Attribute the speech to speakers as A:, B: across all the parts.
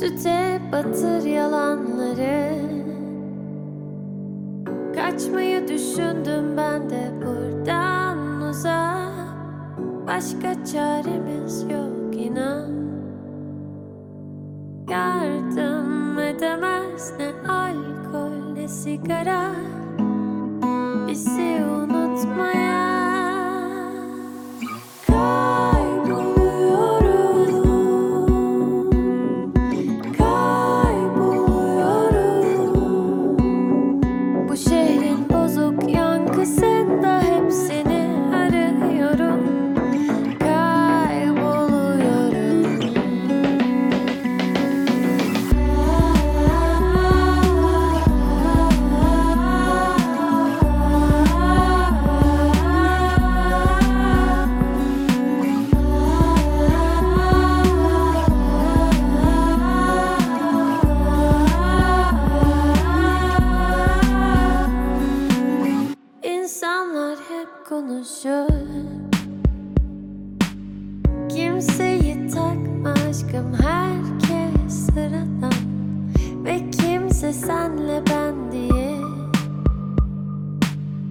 A: Süte batır yalanları. Kaçmayı düşündüm ben de buradan uzak. Başka çaremiz yok inan. Yardım edemez ne alkol ne sigara. Bizi unutmaya kimse senle ben diye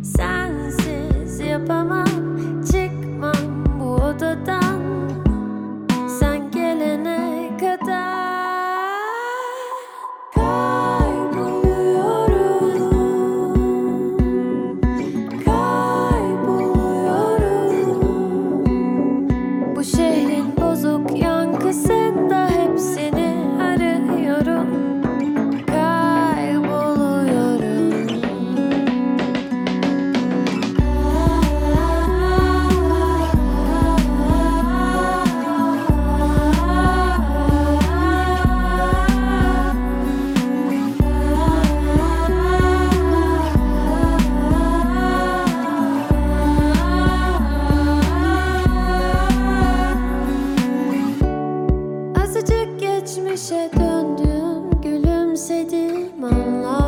A: Sensiz yapamam one love.